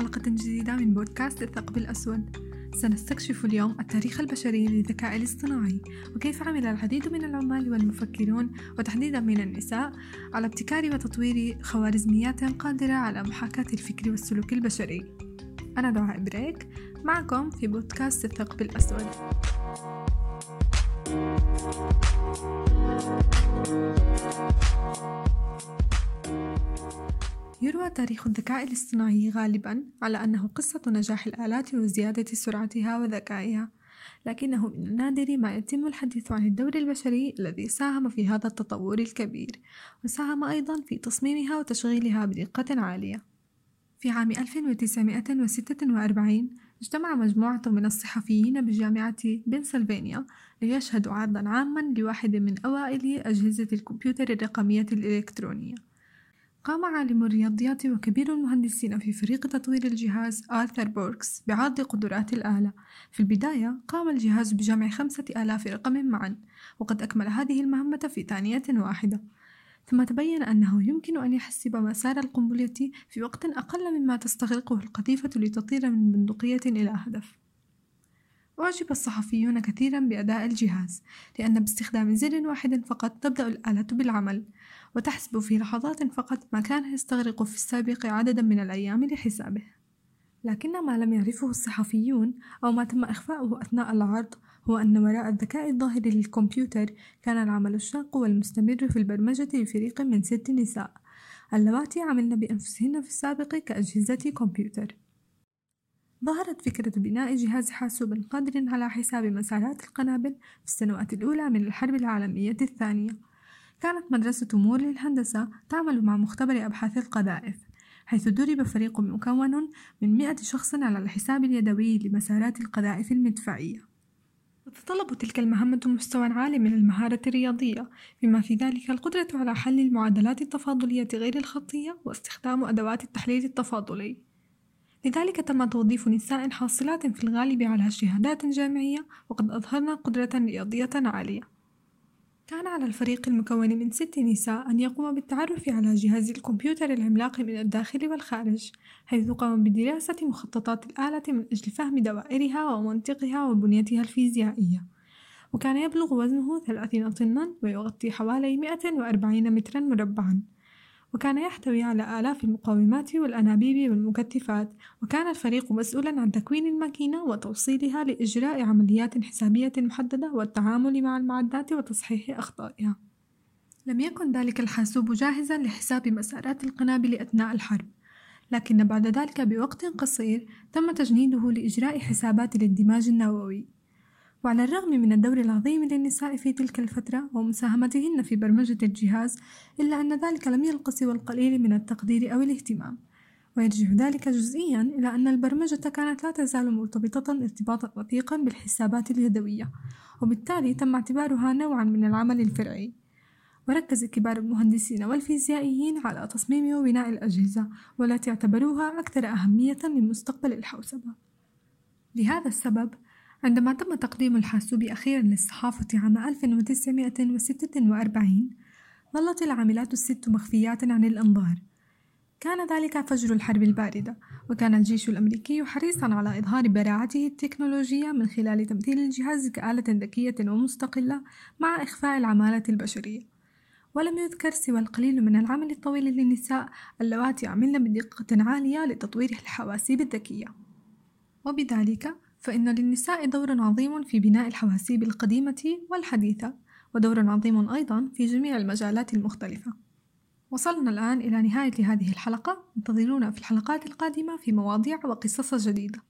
حلقة جديدة من بودكاست الثقب الأسود. سنستكشف اليوم التاريخ البشري للذكاء الاصطناعي وكيف عمل العديد من العمال والمفكرون وتحديدا من النساء على ابتكار وتطوير خوارزميات قادرة على محاكاة الفكر والسلوك البشري. أنا دعاء بريك معكم في بودكاست الثقب الأسود. يروى تاريخ الذكاء الاصطناعي غالبا على أنه قصة نجاح الآلات وزيادة سرعتها وذكائها لكنه من النادر ما يتم الحديث عن الدور البشري الذي ساهم في هذا التطور الكبير وساهم أيضا في تصميمها وتشغيلها بدقة عالية. في عام 1946 اجتمع مجموعة من الصحفيين بجامعة بنسلفانيا ليشهدوا عرضا عاما لواحد من أوائل أجهزة الكمبيوتر الرقمية الإلكترونية. قام عالم الرياضيات وكبير المهندسين في فريق تطوير الجهاز آرثر بوركس بعرض قدرات الآلة. في البداية قام الجهاز بجمع خمسة آلاف رقم معا وقد أكمل هذه المهمة في ثانية واحدة. ثم تبين أنه يمكن أن يحسب مسار القنبلة في وقت أقل مما تستغرقه القذيفة لتطير من بندقية إلى هدف. أعجب الصحفيون كثيرا بأداء الجهاز لأن باستخدام زر واحد فقط تبدأ الآلة بالعمل. وتحسب في لحظات فقط ما كان يستغرق في السابق عددا من الأيام لحسابه. لكن ما لم يعرفه الصحفيون أو ما تم إخفاؤه أثناء العرض هو أن وراء الذكاء الظاهر للكمبيوتر كان العمل الشاق والمستمر في البرمجة لفريق من ست نساء اللواتي عملن بأنفسهن في السابق كأجهزة كمبيوتر. ظهرت فكرة بناء جهاز حاسوب قادر على حساب مسارات القنابل في السنوات الأولى من الحرب العالمية الثانية. كانت مدرسة مور للهندسة تعمل مع مختبر أبحاث القذائف حيث درب فريق مكون من مئة شخص على الحساب اليدوي لمسارات القذائف المدفعية. تتطلب تلك المهمة مستوى عالي من المهارة الرياضية بما في ذلك القدرة على حل المعادلات التفاضلية غير الخطية واستخدام أدوات التحليل التفاضلي. لذلك تم توظيف نساء حاصلات في الغالب على شهادات جامعية وقد أظهرن قدرة رياضية عالية. كان على الفريق المكون من ست نساء أن يقوم بالتعرف على جهاز الكمبيوتر العملاق من الداخل والخارج حيث قام بدراسة مخططات الآلة من أجل فهم دوائرها ومنطقها وبنيتها الفيزيائية. وكان يبلغ وزنه ثلاثين طنا ويغطي حوالي 140 مترا مربعا. وكان يحتوي على آلاف المقاومات والأنابيب والمكتفات وكان الفريق مسؤولا عن تكوين الماكينة وتوصيلها لإجراء عمليات حسابية محددة والتعامل مع المعدات وتصحيح أخطائها. لم يكن ذلك الحاسوب جاهزا لحساب مسارات القنابل أثناء الحرب لكن بعد ذلك بوقت قصير تم تجنيده لإجراء حسابات الاندماج النووي. وعلى الرغم من الدور العظيم للنساء في تلك الفترة ومساهمتهن في برمجة الجهاز إلا أن ذلك لم يلق سوى القليل من التقدير أو الاهتمام. ويرجع ذلك جزئيا إلى أن البرمجة كانت لا تزال مرتبطة ارتباطا وثيقا بالحسابات اليدوية وبالتالي تم اعتبارها نوعا من العمل الفرعي. وركز كبار المهندسين والفيزيائيين على تصميم وبناء الأجهزة والتي اعتبروها أكثر أهمية لمستقبل الحوسبة. لهذا السبب عندما تم تقديم الحاسوب أخيرا للصحافة عام 1946 ظلت العاملات الست مخفيات عن الأنظار كان ذلك فجر الحرب الباردة وكان الجيش الأمريكي حريصا على إظهار براعته التكنولوجية من خلال تمثيل الجهاز كآلة ذكية ومستقلة مع إخفاء العمالة البشرية. ولم يذكر سوى القليل من العمل الطويل للنساء اللواتي عملن بدقة عالية لتطوير الحواسيب الذكية. وبذلك فإن للنساء دور عظيم في بناء الحواسيب القديمة والحديثة ودور عظيم أيضا في جميع المجالات المختلفة وصلنا الآن إلى نهاية هذه الحلقة انتظرونا في الحلقات القادمة في مواضيع وقصص جديدة